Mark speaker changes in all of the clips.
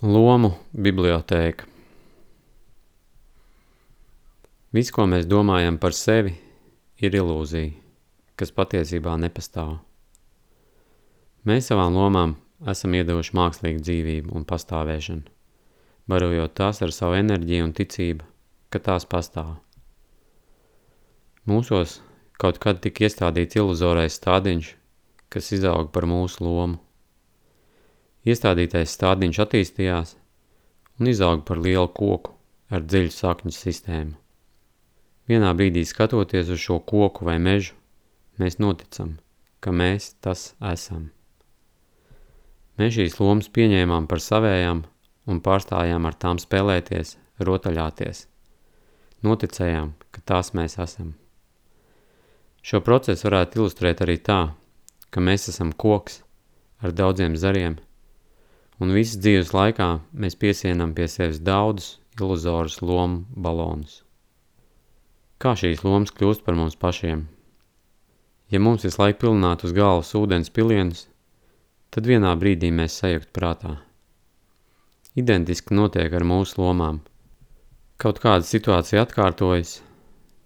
Speaker 1: Lomu bibliotēka Viss, ko mēs domājam par sevi, ir ilūzija, kas patiesībā nepastāv. Mēs savām lomām esam iedevuši mākslīgu dzīvību un pastāvēšanu, barojot tās ar savu enerģiju un ticību, ka tās pastāv. Mūsos kaut kad tika iestādīts iluzorais stādiņš, kas izauga par mūsu lomu. Iestādītais stādiņš attīstījās un izauga par lielu koku ar dziļu sakņu sistēmu. Vienā brīdī skatoties uz šo koku vai mežu, mēs noticam, ka mēs tas esam. Mēs šīs lomas pieņēmām par savējām un pārstājām ar tām spēlēties, rotaļāties. Noticējām, ka tās mēs esam. Šo procesu varētu ilustrēt arī tā, ka mēs esam koks ar daudziem zariem – un visas dzīves laikā mēs piesienam pie sevis daudzus iluzorus lomu balonus. Kā šīs lomas kļūst par mums pašiem? Ja mums visu laiku pilnāt uz galvas ūdens pilienus, tad vienā brīdī mēs sajukt prātā. Identiski notiek ar mūsu lomām. Kaut kāda situācija atkārtojas,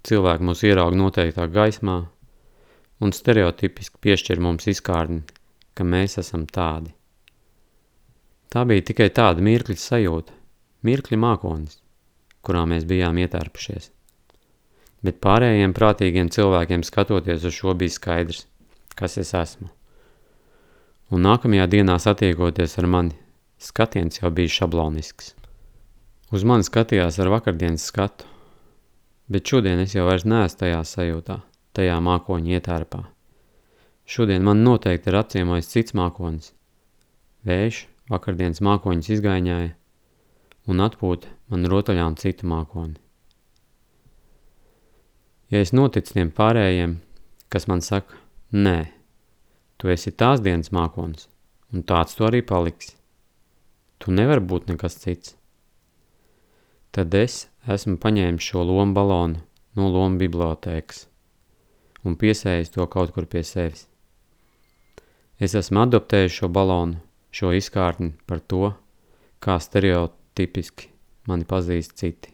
Speaker 1: cilvēki mūs ieraug noteiktā gaismā un stereotipiski piešķir mums izkārni, ka mēs esam tādi. Tā bija tikai tāda mirkļa sajūta, mirkļa mākonis, kurā mēs bijām ietērpušies. Bet pārējiem prātīgiem cilvēkiem skatoties uz šo bija skaidrs, kas es esmu. Un nākamajā dienā satiekoties ar mani, skatiens jau bija šablonisks. Uz mani skatījās ar vakardienas skatu, bet šodien es jau vairs neesmu tajā sajūtā, tajā mākoņa ietērpā. Šodien man noteikti ir apciemojis cits mākonis. Vējš, vakardienas mākoņus izgaiņāja un atpūta man rotaļām citu mākoni. Ja es noticu tiem pārējiem, kas man saka, nē, tu esi tās dienas mākonis, un tāds tu arī paliksi. Tu nevar būt nekas cits. Tad es esmu paņēmis šo lomu balonu no lomu bibliotēkas un piesējis to kaut kur pie sevis. Es esmu adoptējis šo balonu šo izkārtni par to, kā stereotipiski mani pazīst citi.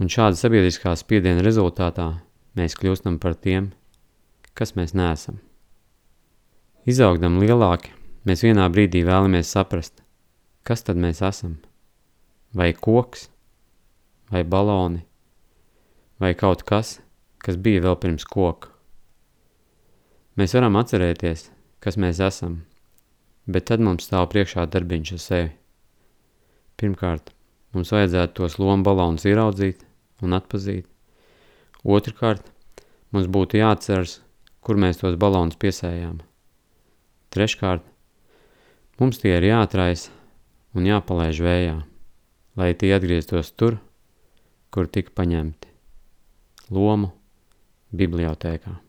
Speaker 1: Un šāda sabiedriskā spiediena rezultātā mēs kļūstam par tiem, kas mēs neesam. Izaugdam lielāki, mēs vienā brīdī vēlamies saprast, kas tad mēs esam. Vai koks, vai baloni, vai kaut kas, kas bija vēl pirms koka. Mēs varam atcerēties, kas mēs esam – bet tad mums stāv priekšā darbiņš ar sevi. Pirmkārt, mums vajadzētu tos lomu balonus ieraudzīt un atpazīt. Otrkārt, mums būtu jāatceras, kur mēs tos balonus piesējām. Treškārt, mums tie ir jāatraisa un jāpalaiž vējā, lai tie atgrieztos tur, kur tika paņemti. Lomu bibliotēkā.